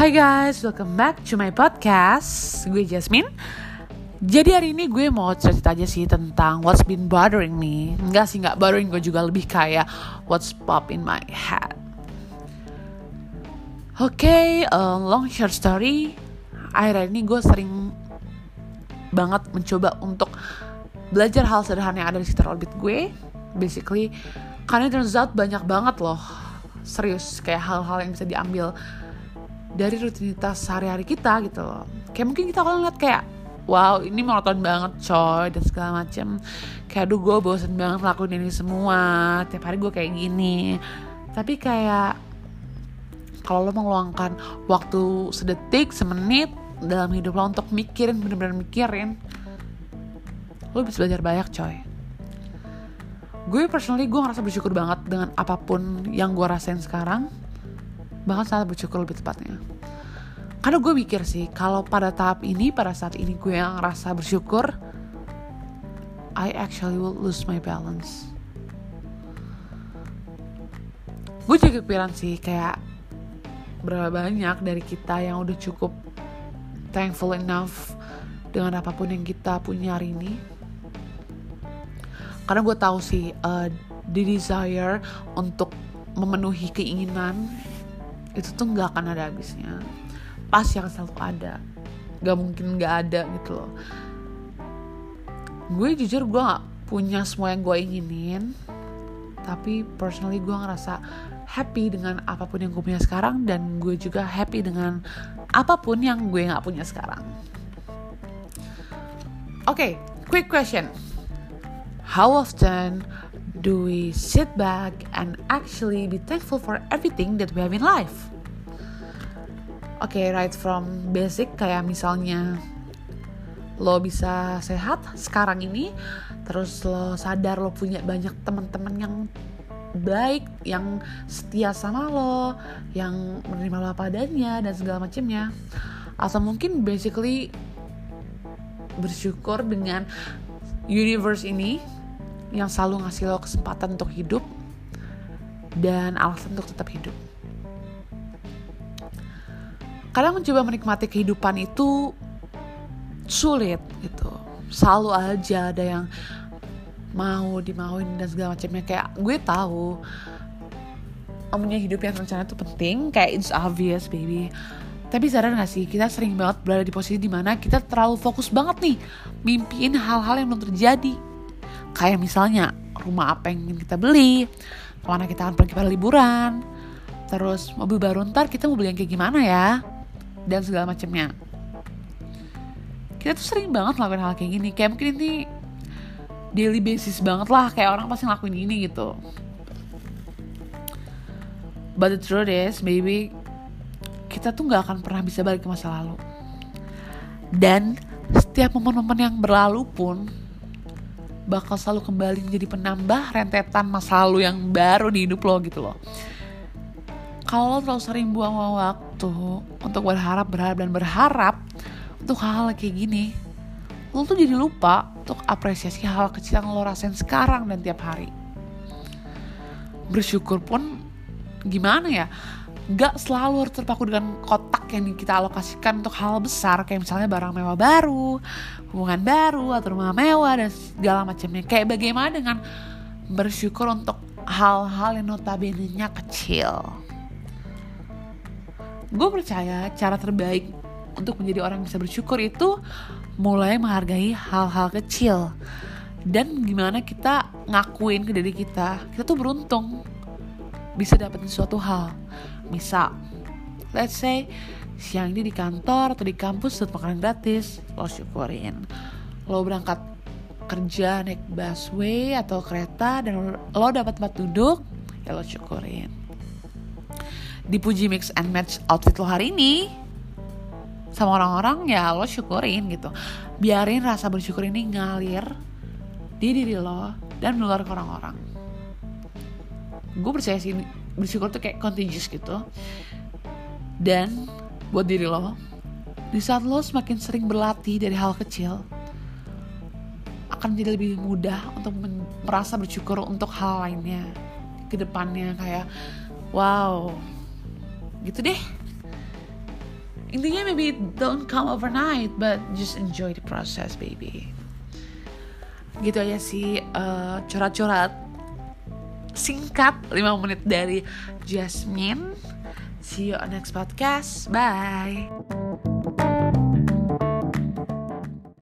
Hai guys, welcome back to my podcast. Gue Jasmine. Jadi hari ini gue mau cerita aja sih tentang what's been bothering me. Enggak sih, enggak bothering gue juga lebih kayak what's pop in my head. Oke, okay, uh, long short story. Akhir ini gue sering banget mencoba untuk belajar hal sederhana yang ada di sekitar orbit gue. Basically, karena turns out banyak banget loh. Serius, kayak hal-hal yang bisa diambil dari rutinitas sehari-hari kita gitu loh. Kayak mungkin kita kalau ngeliat kayak wow ini monoton banget coy dan segala macem. Kayak aduh gue bosen banget lakuin ini semua tiap hari gue kayak gini. Tapi kayak kalau lo meluangkan waktu sedetik semenit dalam hidup lo untuk mikirin bener-bener mikirin lo bisa belajar banyak coy. Gue personally gue ngerasa bersyukur banget dengan apa pun yang gue rasain sekarang bahkan sangat bersyukur lebih tepatnya. Karena gue mikir sih kalau pada tahap ini pada saat ini gue yang ngerasa bersyukur I actually will lose my balance. Gue juga kepikiran sih kayak berapa banyak dari kita yang udah cukup thankful enough dengan apa pun yang kita punya hari ini. Karena gue tahu sih uh, the desire untuk memenuhi keinginan itu tuh nggak akan ada habisnya. Pasti akan selalu ada. Gak mungkin nggak ada gitu loh. Gue jujur gue gak punya semua yang gue inginin tapi personally gue ngerasa happy dengan apa pun yang gue punya sekarang dan gue juga happy dengan apa pun yang gue gak punya sekarang. Oke okay, quick question. How often do we sit back and actually be thankful for everything that we have in life? Oke, okay, right from basic kayak misalnya lo bisa sehat sekarang ini, terus lo sadar lo punya banyak teman-teman yang baik, yang setia sama lo, yang menerima lo apa dan segala macamnya. Atau mungkin basically bersyukur dengan universe ini yang selalu ngasih lo kesempatan untuk hidup dan alasan untuk tetap hidup. Kadang mencoba menikmati kehidupan itu sulit gitu. Selalu aja ada yang mau dimauin dan segala macamnya kayak gue tahu punya hidup yang rencana itu penting kayak it's obvious baby tapi sadar gak sih kita sering banget berada di posisi di mana kita terlalu fokus banget nih mimpiin hal-hal yang belum terjadi Kayak misalnya rumah apa yang ingin kita beli, ke mana kita akan pergi pada liburan, terus mobil baru ntar kita mau beli yang kayak gimana ya, dan segala macamnya. Kita tuh sering banget ngelakuin hal kayak gini, kayak mungkin ini daily basis banget lah, kayak orang pasti ngelakuin ini gitu. But the truth is, maybe kita tuh gak akan pernah bisa balik ke masa lalu. Dan setiap momen-momen yang berlalu pun bakal selalu kembali menjadi penambah rentetan masa lalu yang baru di hidup lo gitu loh. Kalau lo terlalu sering buang waktu untuk berharap berharap dan berharap untuk hal-hal kayak gini lo tuh jadi lupa untuk apresiasi hal, -hal kecil yang lo rasain sekarang dan tiap hari. Bersyukur pun gimana ya gak selalu harus terpaku dengan kotak yang kita alokasikan untuk hal besar kayak misalnya barang mewah baru, hubungan baru atau rumah mewah dan segala macamnya. Kayak bagaimana dengan bersyukur untuk hal-hal yang notabene-nya kecil. Gue percaya cara terbaik untuk menjadi orang yang bisa bersyukur itu mulai menghargai hal-hal kecil dan gimana kita ngakuin ke diri kita kita tuh beruntung bisa dapetin suatu hal Misal, let's say siang ini di kantor atau di kampus dapat makanan gratis, lo syukurin. Lo berangkat kerja naik busway atau kereta dan lo dapat tempat duduk, ya lo syukurin. Dipuji mix and match outfit lo hari ini sama orang-orang ya lo syukurin gitu. Biarin rasa bersyukur ini ngalir di diri lo dan menular ke orang-orang. Gue percaya sih bersyukur tuh kayak contagious gitu. Dan buat diri lo di saat lo semakin sering berlatih dari hal kecil akan jadi lebih mudah untuk merasa bersyukur untuk hal lainnya ke depannya kayak wow gitu deh. Intinya maybe don't come overnight but just enjoy the process baby. Gitu aja sih uh, curhat-curhat singkat 5 menit dari Jasmine. See you on next podcast. Bye